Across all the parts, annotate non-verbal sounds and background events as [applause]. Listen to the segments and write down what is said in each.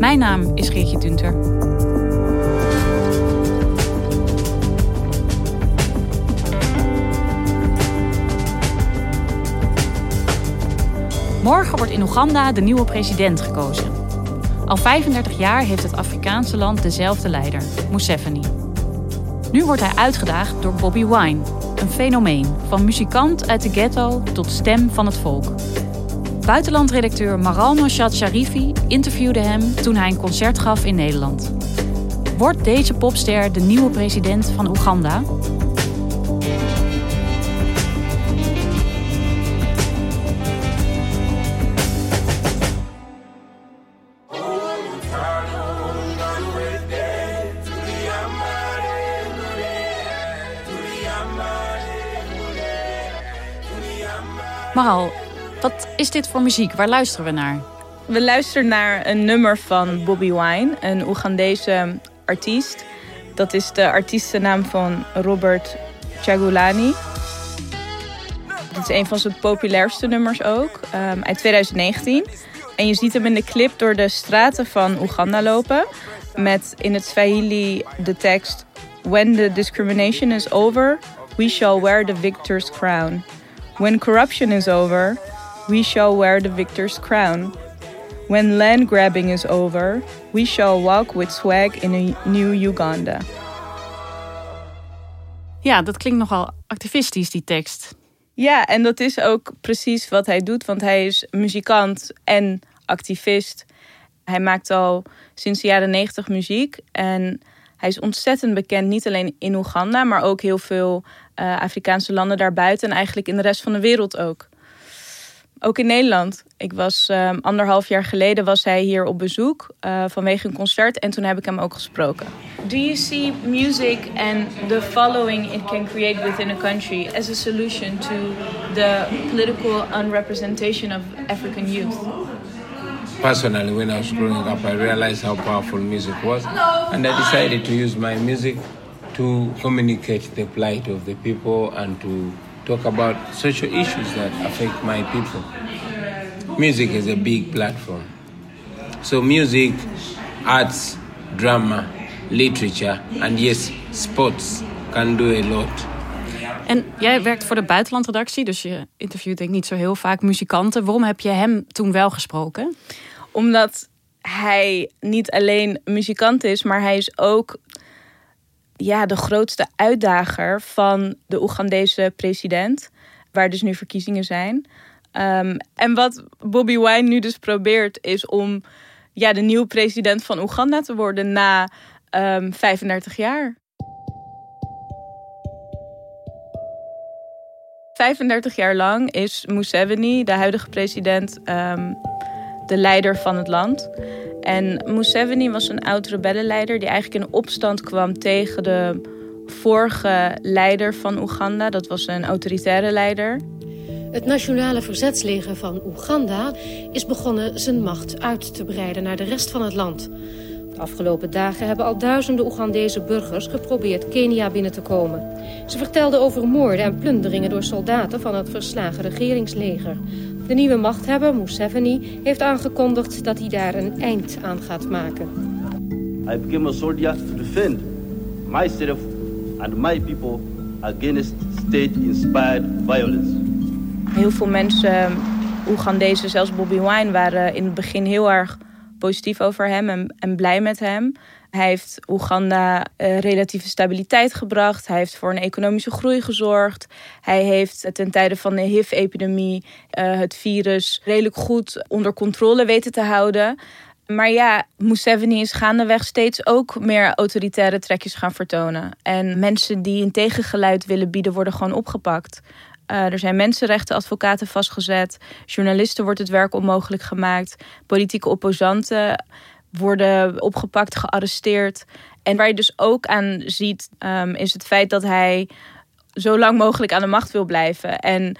Mijn naam is Geertje Tunter. Morgen wordt in Oeganda de nieuwe president gekozen. Al 35 jaar heeft het Afrikaanse land dezelfde leider, Museveni. Nu wordt hij uitgedaagd door Bobby Wine, een fenomeen, van muzikant uit de ghetto tot stem van het volk. Buitenlandredacteur Maral Noshad Sharifi interviewde hem toen hij een concert gaf in Nederland. Wordt deze popster de nieuwe president van Oeganda? Maral, wat is dit voor muziek? Waar luisteren we naar? We luisteren naar een nummer van Bobby Wine, een Oegandese artiest. Dat is de artiestennaam van Robert Chagulani. Dit is een van zijn populairste nummers ook, um, uit 2019. En je ziet hem in de clip door de straten van Oeganda lopen. Met in het Swahili de tekst... When the discrimination is over, we shall wear the victor's crown. When corruption is over, we shall wear the victor's crown. When land grabbing is over, we shall walk with swag in a new Uganda. Ja, dat klinkt nogal activistisch, die tekst. Ja, en dat is ook precies wat hij doet, want hij is muzikant en activist. Hij maakt al sinds de jaren negentig muziek en hij is ontzettend bekend, niet alleen in Oeganda, maar ook heel veel uh, Afrikaanse landen daarbuiten en eigenlijk in de rest van de wereld ook. Ook in Nederland. Ik was um, anderhalf jaar geleden was hij hier op bezoek uh, vanwege een concert en toen heb ik hem ook gesproken. Do you see music and the following it can create within a country as a solution to the political unrepresentation of African youth? Personally, when I was growing up, I realized how powerful music was, and I decided to use my music to communicate the plight of the people and to talk about social issues that affect my people. Music is a big platform. So, music, arts, drama, literature, and yes, sports can do a lot. En jij werkt voor de buitenlandredactie, dus je interviewt denk ik niet zo heel vaak muzikanten. Waarom heb je hem toen wel gesproken? Omdat hij niet alleen muzikant is, maar hij is ook ja, de grootste uitdager van de Oegandese president. Waar dus nu verkiezingen zijn. Um, en wat Bobby Wine nu dus probeert is om ja, de nieuwe president van Oeganda te worden na um, 35 jaar. 35 jaar lang is Museveni, de huidige president, um, de leider van het land. En Museveni was een oud rebellenleider die eigenlijk in opstand kwam tegen de vorige leider van Oeganda. Dat was een autoritaire leider. Het Nationale Verzetsleger van Oeganda is begonnen zijn macht uit te breiden naar de rest van het land. De afgelopen dagen hebben al duizenden Oegandese burgers geprobeerd Kenia binnen te komen. Ze vertelden over moorden en plunderingen door soldaten van het verslagen regeringsleger. De nieuwe machthebber, Museveni, heeft aangekondigd dat hij daar een eind aan gaat maken. I became a soldier to defend myself and my people against state-inspired violence. Heel veel mensen, Oegandese, zelfs Bobby Wine, waren in het begin heel erg positief over hem en, en blij met hem. Hij heeft Oeganda uh, relatieve stabiliteit gebracht. Hij heeft voor een economische groei gezorgd. Hij heeft ten tijde van de HIV-epidemie uh, het virus redelijk goed onder controle weten te houden. Maar ja, Museveni is gaandeweg steeds ook meer autoritaire trekjes gaan vertonen. En mensen die een tegengeluid willen bieden, worden gewoon opgepakt. Uh, er zijn mensenrechtenadvocaten vastgezet. Journalisten wordt het werk onmogelijk gemaakt. Politieke opposanten worden opgepakt, gearresteerd. En waar je dus ook aan ziet, ehm, is het feit dat hij zo lang mogelijk aan de macht wil blijven. En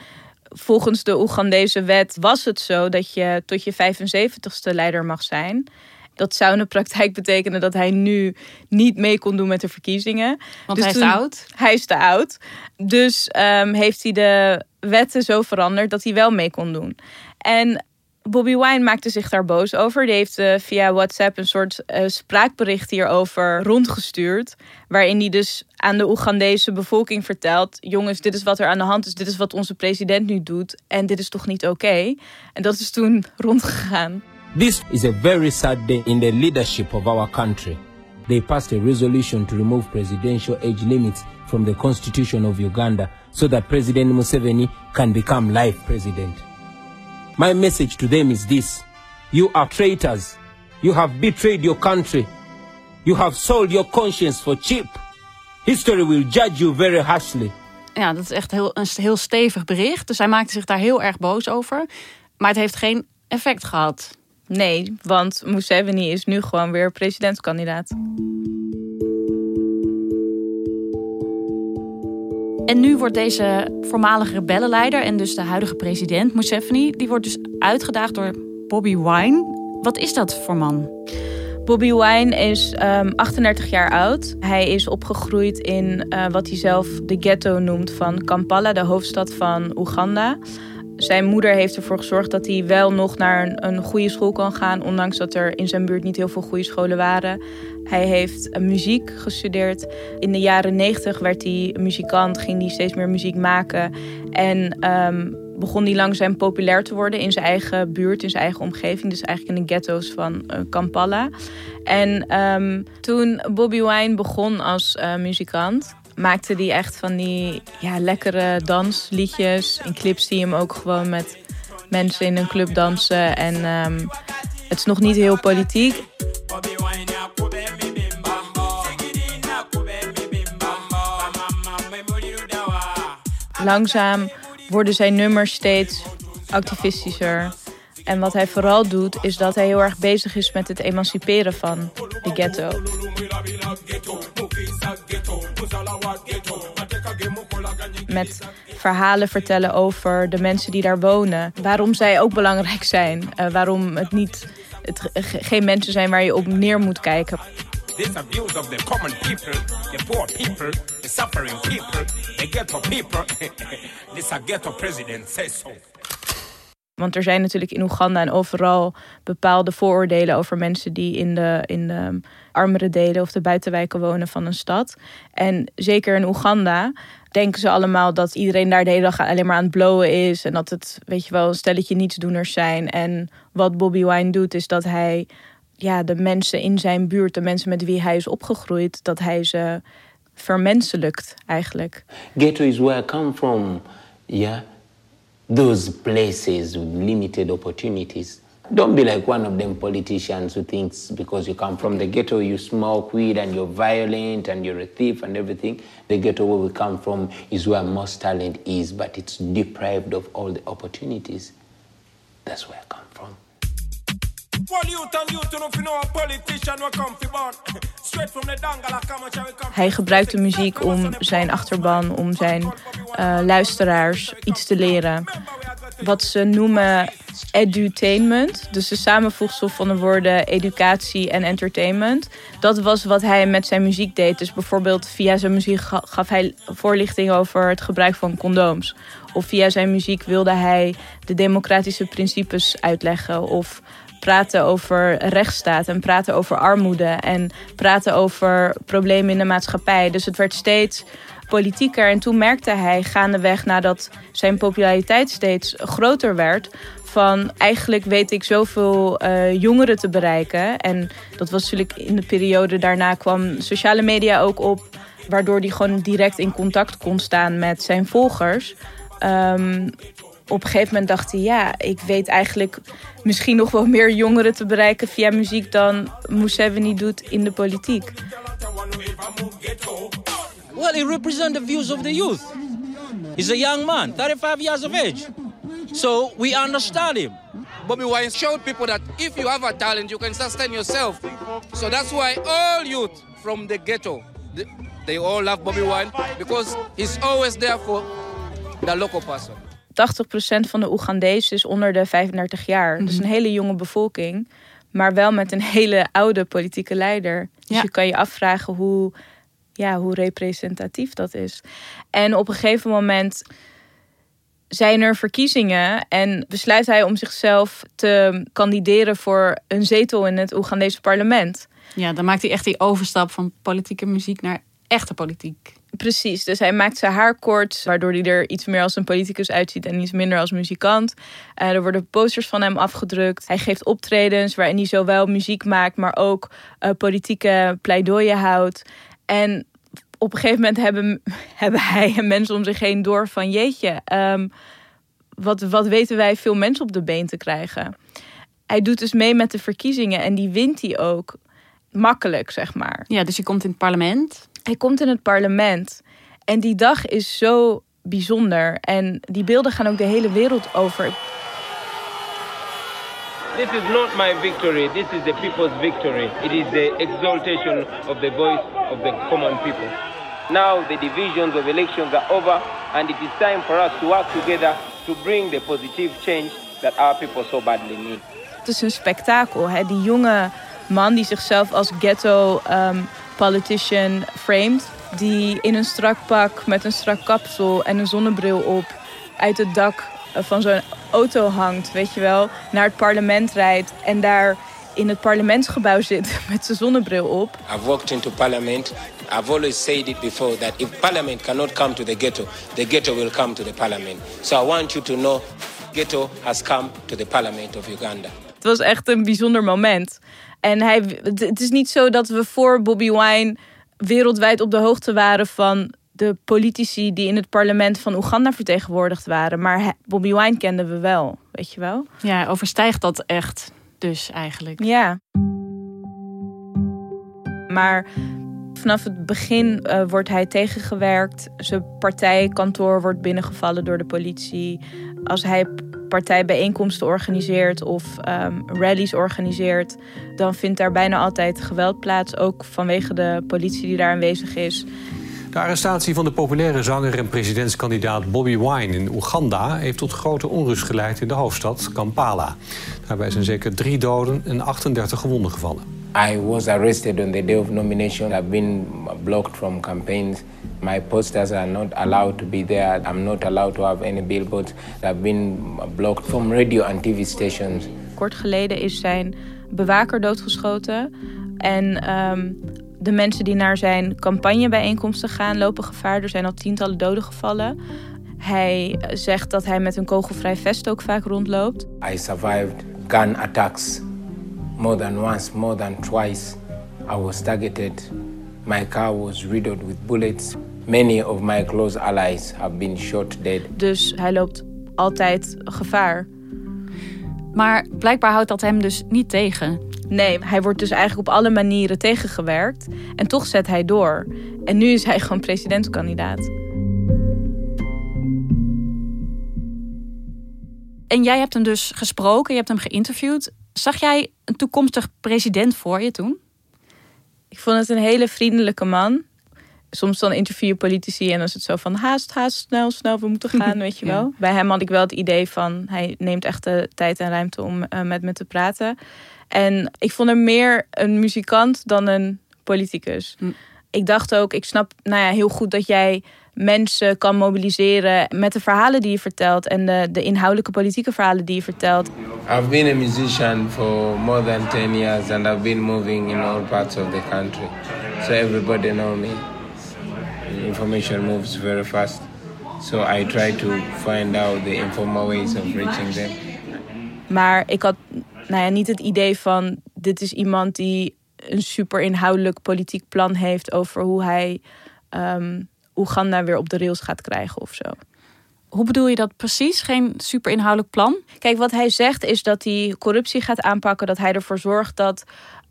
volgens de Oegandese wet was het zo dat je tot je 75ste leider mag zijn. Dat zou in de praktijk betekenen dat hij nu niet mee kon doen met de verkiezingen. Want Dus hij is te oud. Hij is te oud. Dus ehm, heeft hij de wetten zo veranderd dat hij wel mee kon doen. En Bobby Wine maakte zich daar boos over. Die heeft eh, via WhatsApp een soort eh, spraakbericht hierover rondgestuurd. Waarin hij dus aan de Oegandese bevolking vertelt: jongens, dit is wat er aan de hand is. Dit is wat onze president nu doet. En dit is toch niet oké? En dat is toen [laughs] rondgegaan. This is a very sad day in the leadership of our country. They passed a resolution to remove presidential age limits from the constitution of Uganda so that President Museveni can become life president. My message to them is this You are traitors. You have betrayed your country. You have sold your conscience for cheap. History will judge you very harshly. Ja, dat is echt heel, een heel stevig bericht. Dus hij maakte zich daar heel erg boos over. Maar het heeft geen effect gehad. Nee, want Museveni is nu gewoon weer presidentskandidaat. En nu wordt deze voormalige rebellenleider en dus de huidige president Museveni, die wordt dus uitgedaagd door Bobby Wine. Wat is dat voor man? Bobby Wine is ehm, 38 jaar oud. Hij is opgegroeid in eh, wat hij zelf de ghetto noemt van Kampala, de hoofdstad van Oeganda. Zijn moeder heeft ervoor gezorgd dat hij wel nog naar een, een goede school kan gaan, ondanks dat er in zijn buurt niet heel veel goede scholen waren. Hij heeft eh, muziek gestudeerd. In de jaren 90 werd hij muzikant, ging hij steeds meer muziek maken. En ehm, begon hij langzaam populair te worden in zijn eigen buurt, in zijn eigen omgeving. Dus eigenlijk in de ghetto's van eh, Kampala. En ehm, toen Bobby Wine begon als eh, muzikant, maakte hij echt van die ja, lekkere dansliedjes. In clips zie je hem ook gewoon met mensen in een club dansen. En ehm, het is nog niet heel politiek. Langzaam worden zijn nummers steeds activistischer. En wat hij vooral doet, is dat hij heel erg bezig is met het emanciperen van de ghetto. Met verhalen vertellen over de mensen die daar wonen. Waarom zij ook belangrijk zijn. Eh, waarom het niet het, ge- geen mensen zijn waar je op neer moet kijken. Are views of the common people, the poor people, the suffering people, the ghetto people. [laughs] this a ghetto president says so. Want er zijn natuurlijk in Oeganda en overal bepaalde vooroordelen over mensen die in de, in de armere delen of de buitenwijken wonen van een stad. En zeker in Oeganda denken ze allemaal dat iedereen daar de hele dag alleen maar aan het blowen is. En dat het, weet je wel, een stelletje nietsdoeners zijn. En wat Bobby Wine doet, is dat hij ja, de mensen in zijn buurt, de mensen met wie hij is opgegroeid, dat hij ze vermenselijkt eigenlijk. Ghetto is where I come from. Yeah. Those places with limited opportunities. Don't be like one of them politicians who thinks because you come from the ghetto, you smoke weed and you're violent and you're a thief and everything. The ghetto where we come from is where most talent is, but it's deprived of all the opportunities. That's where I come from. Hij gebruikt de muziek om zijn achterban, om zijn eh, luisteraars iets te leren. Wat ze noemen edutainment, dus de samenvoegsel van de woorden educatie en entertainment. Dat was wat hij met zijn muziek deed. Dus bijvoorbeeld via zijn muziek ga- gaf hij voorlichting over het gebruik van condooms. Of via zijn muziek wilde hij de democratische principes uitleggen. Of praten over rechtsstaat en praten over armoede en praten over problemen in de maatschappij. Dus het werd steeds politieker. En toen merkte hij gaandeweg nadat zijn populariteit steeds groter werd. Van eigenlijk weet ik zoveel eh, jongeren te bereiken. En dat was natuurlijk in de periode daarna kwam sociale media ook op. Waardoor hij gewoon direct in contact kon staan met zijn volgers. Ehm, op een gegeven moment dacht hij, ja, ik weet eigenlijk misschien nog wel meer jongeren te bereiken via muziek dan Museveni doet in de politiek. Well, he represents the views of the youth. He's a young man, 35 years of age. So we understand him. Bobby Wine showed people that if you have a talent, you can sustain yourself. So that's why all youth from the ghetto, they all love Bobby Wine because he's always there for the local person. 80% van de Oegandezen is onder de 35 jaar. Mm Dus een hele jonge bevolking. Maar wel met een hele oude politieke leider. Dus je kan je afvragen hoe, ja, hoe representatief dat is. En op een gegeven moment zijn er verkiezingen en besluit hij om zichzelf te kandideren voor een zetel in het Oegandese parlement. Ja, dan maakt hij echt die overstap van politieke muziek naar echte politiek. Precies, dus hij maakt zijn haar kort, waardoor hij er iets meer als een politicus uitziet en iets minder als muzikant. Uh, er worden posters van hem afgedrukt. Hij geeft optredens waarin hij zowel muziek maakt, maar ook uh, politieke pleidooien houdt. En op een gegeven moment hebben, [laughs] hebben hij en mensen om zich heen door van jeetje, um, wat, wat weten wij veel mensen op de been te krijgen. Hij doet dus mee met de verkiezingen en die wint hij ook makkelijk, zeg maar. Ja, dus je komt in het parlement. Hij komt in het parlement. En die dag is zo bijzonder. En die beelden gaan ook de hele wereld over. This is not my victory. This is the people's victory. It is the exaltation of the voice of the common people. Now the divisions of elections are over and it is time for us to work together to bring the positive change that our people so badly need. Het is een spektakel. Hè? Die jonge man die zichzelf als ghetto um, politician framed. Die in een strak pak met een strak kapsel en een zonnebril op uit het dak van zo'n auto hangt, weet je wel, naar het parlement rijdt en daar in het parlementsgebouw zit [laughs] met zijn zonnebril op. I've walked into parliament. I've always said it before that if parliament cannot come to the ghetto, the ghetto will come to the parliament. So I want you to know ghetto has come to the parliament of Uganda. Het was echt een bijzonder moment. En hij, het is niet zo dat we voor Bobby Wine wereldwijd op de hoogte waren van de politici die in het parlement van Oeganda vertegenwoordigd waren. Maar Bobby Wine kenden we wel, weet je wel? Ja, overstijgt dat echt dus eigenlijk. Ja. Maar vanaf het begin uh, wordt hij tegengewerkt. Zijn partijkantoor wordt binnengevallen door de politie. Als hij partijbijeenkomsten organiseert of um, rallies organiseert, dan vindt daar bijna altijd geweld plaats, ook vanwege de politie die daar aanwezig is. De arrestatie van de populaire zanger en presidentskandidaat Bobby Wine in Oeganda heeft tot grote onrust geleid in de hoofdstad Kampala. Daarbij zijn zeker drie doden en 38 gewonden gevallen. I was arrested on the day of nomination. I've been blocked from campaigns. My posters are not allowed to be there. I'm not allowed to have any billboards. I've been blocked from radio and TV stations. Kort geleden is zijn bewaker doodgeschoten. En um, de mensen die naar zijn campagnebijeenkomsten gaan lopen gevaar. Er zijn al tientallen doden gevallen. Hij zegt dat hij met een kogelvrij vest ook vaak rondloopt. I survived gun attacks more than once, more than twice. I was targeted. My car was riddled with bullets. Many of my close allies have been shot dead. Dus hij loopt altijd gevaar. Maar blijkbaar houdt dat hem dus niet tegen. Nee, hij wordt dus eigenlijk op alle manieren tegengewerkt. En toch zet hij door. En nu is hij gewoon presidentskandidaat. En jij hebt hem dus gesproken, je hebt hem geïnterviewd. Zag jij een toekomstig president voor je toen? Ik vond het een hele vriendelijke man. Soms dan interview je politici en dan is het zo van haast, haast, snel, snel, we moeten gaan, [laughs] weet je wel. Bij hem had ik wel het idee van hij neemt echt de tijd en ruimte om uh, met me te praten. En ik vond hem meer een muzikant dan een politicus. Hm. Ik dacht ook, ik snap nou ja, heel goed dat jij mensen kan mobiliseren met de verhalen die je vertelt en de, de inhoudelijke politieke verhalen die je vertelt. I've been a musician for more than 10 years and I've been moving in all parts of the country. So everybody know me. Information moves very fast. So I try to find out the informal ways of reaching them. Maar ik had nou ja, niet het idee van dit is iemand die een super inhoudelijk politiek plan heeft over hoe hij um, Oeganda weer op de rails gaat krijgen of zo. Hoe bedoel je dat precies? Geen super inhoudelijk plan? Kijk, wat hij zegt is dat hij corruptie gaat aanpakken. Dat hij ervoor zorgt dat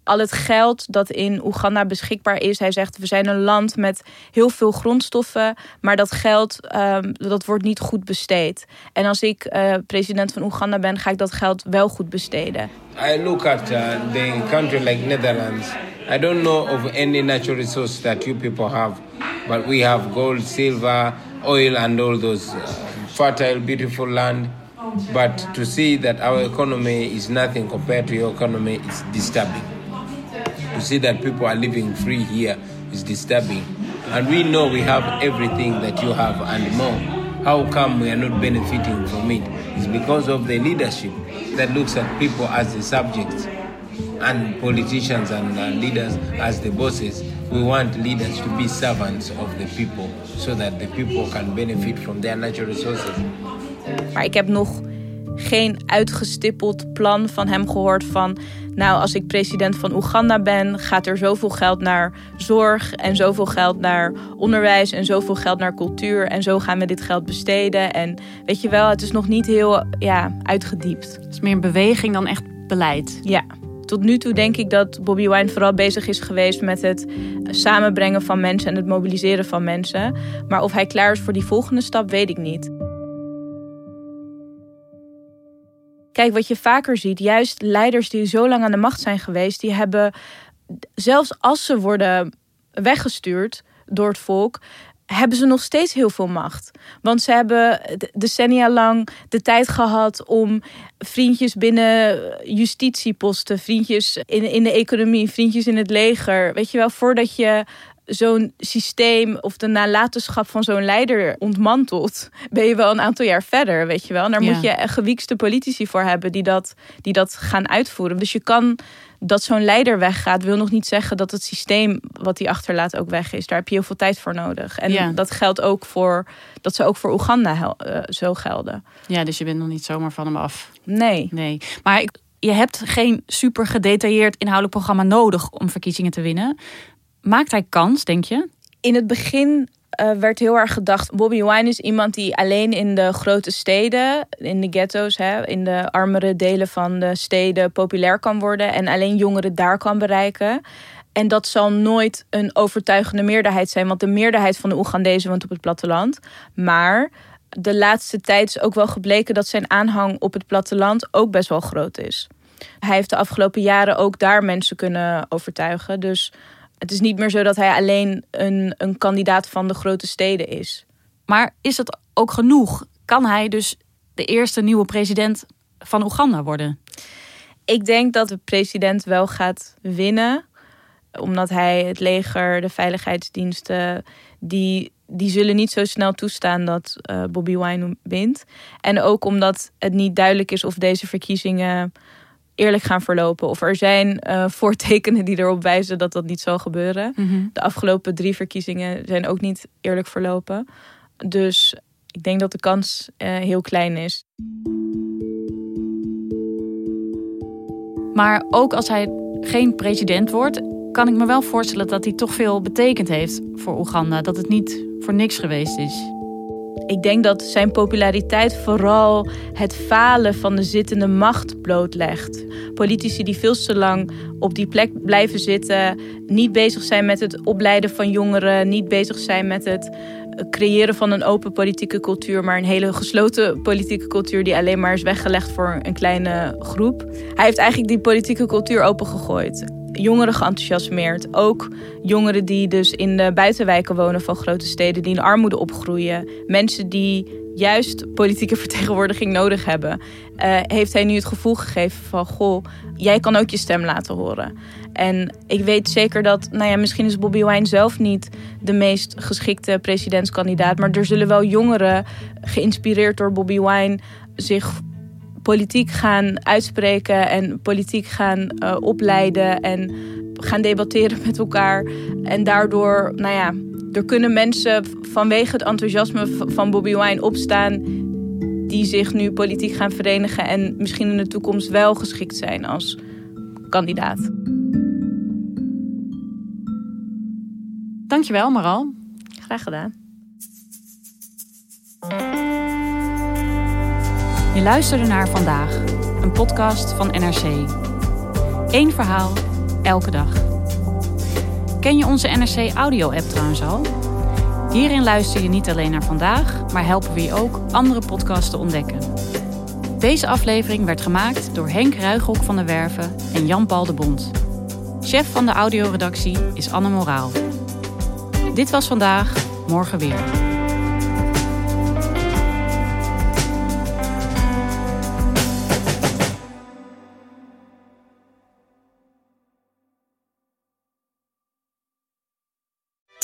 al het geld dat in Oeganda beschikbaar is. Hij zegt, we zijn een land met heel veel grondstoffen, maar dat geld um, dat wordt niet goed besteed. En als ik uh, president van Oeganda ben, ga ik dat geld wel goed besteden. I look at uh, the country like Netherlands. I don't know of any natural resource that you people have, but we have gold, silver, oil and all those uh, fertile, beautiful land. But to see that our economy is nothing compared to your economy, it's disturbing. To see that people are living free here is disturbing. And we know we have everything that you have and more. How come we are not benefiting from it? It's because of the leadership that looks at people as the subjects and politicians and uh, leaders as the bosses. We want leaders to be servants of the people so that the people can benefit from their natural resources. Maar ik heb nog geen uitgestippeld plan van hem gehoord van... nou, als ik president van Oeganda ben... gaat er zoveel geld naar zorg en zoveel geld naar onderwijs... en zoveel geld naar cultuur en zo gaan we dit geld besteden. En weet je wel, het is nog niet heel ja, uitgediept. Het is meer beweging dan echt beleid. Ja. Tot nu toe denk ik dat Bobby Wine vooral bezig is geweest met het samenbrengen van mensen en het mobiliseren van mensen. Maar of hij klaar is voor die volgende stap, weet ik niet. Kijk, wat je vaker ziet, juist leiders die zo lang aan de macht zijn geweest, die hebben, zelfs als ze worden weggestuurd door het volk, hebben ze nog steeds heel veel macht. Want ze hebben decennia lang de tijd gehad om vriendjes binnen justitieposten, vriendjes in, in de economie, vriendjes in het leger. Weet je wel, voordat je zo'n systeem of de nalatenschap van zo'n leider ontmantelt, ben je wel een aantal jaar verder, weet je wel. En daar moet je gewiekste politici voor hebben die dat, die dat gaan uitvoeren. Dus je kan dat zo'n leider weggaat, wil nog niet zeggen dat het systeem wat hij achterlaat ook weg is. Daar heb je heel veel tijd voor nodig. En dat geldt ook voor, dat ze ook voor Oeganda uh, zo gelden. Ja, dus je bent nog niet zomaar van hem af. Nee. Nee. Maar ik, je hebt geen super gedetailleerd inhoudelijk programma nodig om verkiezingen te winnen. Maakt hij kans, denk je? In het begin uh, werd heel erg gedacht: Bobby Wine is iemand die alleen in de grote steden, in de ghetto's, hè, in de armere delen van de steden populair kan worden en alleen jongeren daar kan bereiken. En dat zal nooit een overtuigende meerderheid zijn, want de meerderheid van de Oegandezen woont op het platteland. Maar de laatste tijd is ook wel gebleken dat zijn aanhang op het platteland ook best wel groot is. Hij heeft de afgelopen jaren ook daar mensen kunnen overtuigen. Dus het is niet meer zo dat hij alleen een, een kandidaat van de grote steden is. Maar is het ook genoeg? Kan hij dus de eerste nieuwe president van Oeganda worden? Ik denk dat de president wel gaat winnen. Omdat hij het leger, de veiligheidsdiensten, die, die zullen niet zo snel toestaan dat uh, Bobby Wine wint. En ook omdat het niet duidelijk is of deze verkiezingen eerlijk gaan verlopen. Of er zijn uh, voortekenen die erop wijzen dat dat niet zal gebeuren. Mhm. De afgelopen drie verkiezingen zijn ook niet eerlijk verlopen. Dus ik denk dat de kans uh, heel klein is. Maar ook als hij geen president wordt, kan ik me wel voorstellen dat hij toch veel betekend heeft voor Oeganda. Dat het niet voor niks geweest is. Ik denk dat zijn populariteit vooral het falen van de zittende macht blootlegt. Politici die veel te lang op die plek blijven zitten, niet bezig zijn met het opleiden van jongeren, niet bezig zijn met het creëren van een open politieke cultuur, maar een hele gesloten politieke cultuur die alleen maar is weggelegd voor een kleine groep. Hij heeft eigenlijk die politieke cultuur opengegooid jongeren geenthousiasmeerd. Ook jongeren die dus in de buitenwijken wonen van grote steden, die in armoede opgroeien. Mensen die juist politieke [laughs] vertegenwoordiging nodig hebben. Uh, heeft hij nu het gevoel gegeven van: Goh, jij kan ook je stem laten horen. En ik weet zeker dat, nou ja, misschien is Bobby Wine zelf niet de meest geschikte presidentskandidaat. Maar er zullen wel jongeren, geïnspireerd door Bobby Wine, zich politiek gaan uitspreken en politiek gaan uh, opleiden en gaan debatteren met elkaar. En daardoor, nou ja, er kunnen mensen vanwege het enthousiasme van Bobby Wine opstaan die zich nu politiek gaan verenigen en misschien in de toekomst wel geschikt zijn als kandidaat. Dankjewel, Maral. Graag gedaan. Je luisterde naar Vandaag, een podcast van NRC. Eén verhaal, elke dag. Ken je onze NRC Audio-app trouwens al? Hierin luister je niet alleen naar vandaag, maar helpen we je ook andere podcasts te ontdekken. Deze aflevering werd gemaakt door Henk Ruigrok van de Werven en Jan-Paul de Bond. Chef van de audioredactie is Anne Moraal. Dit was vandaag, morgen weer.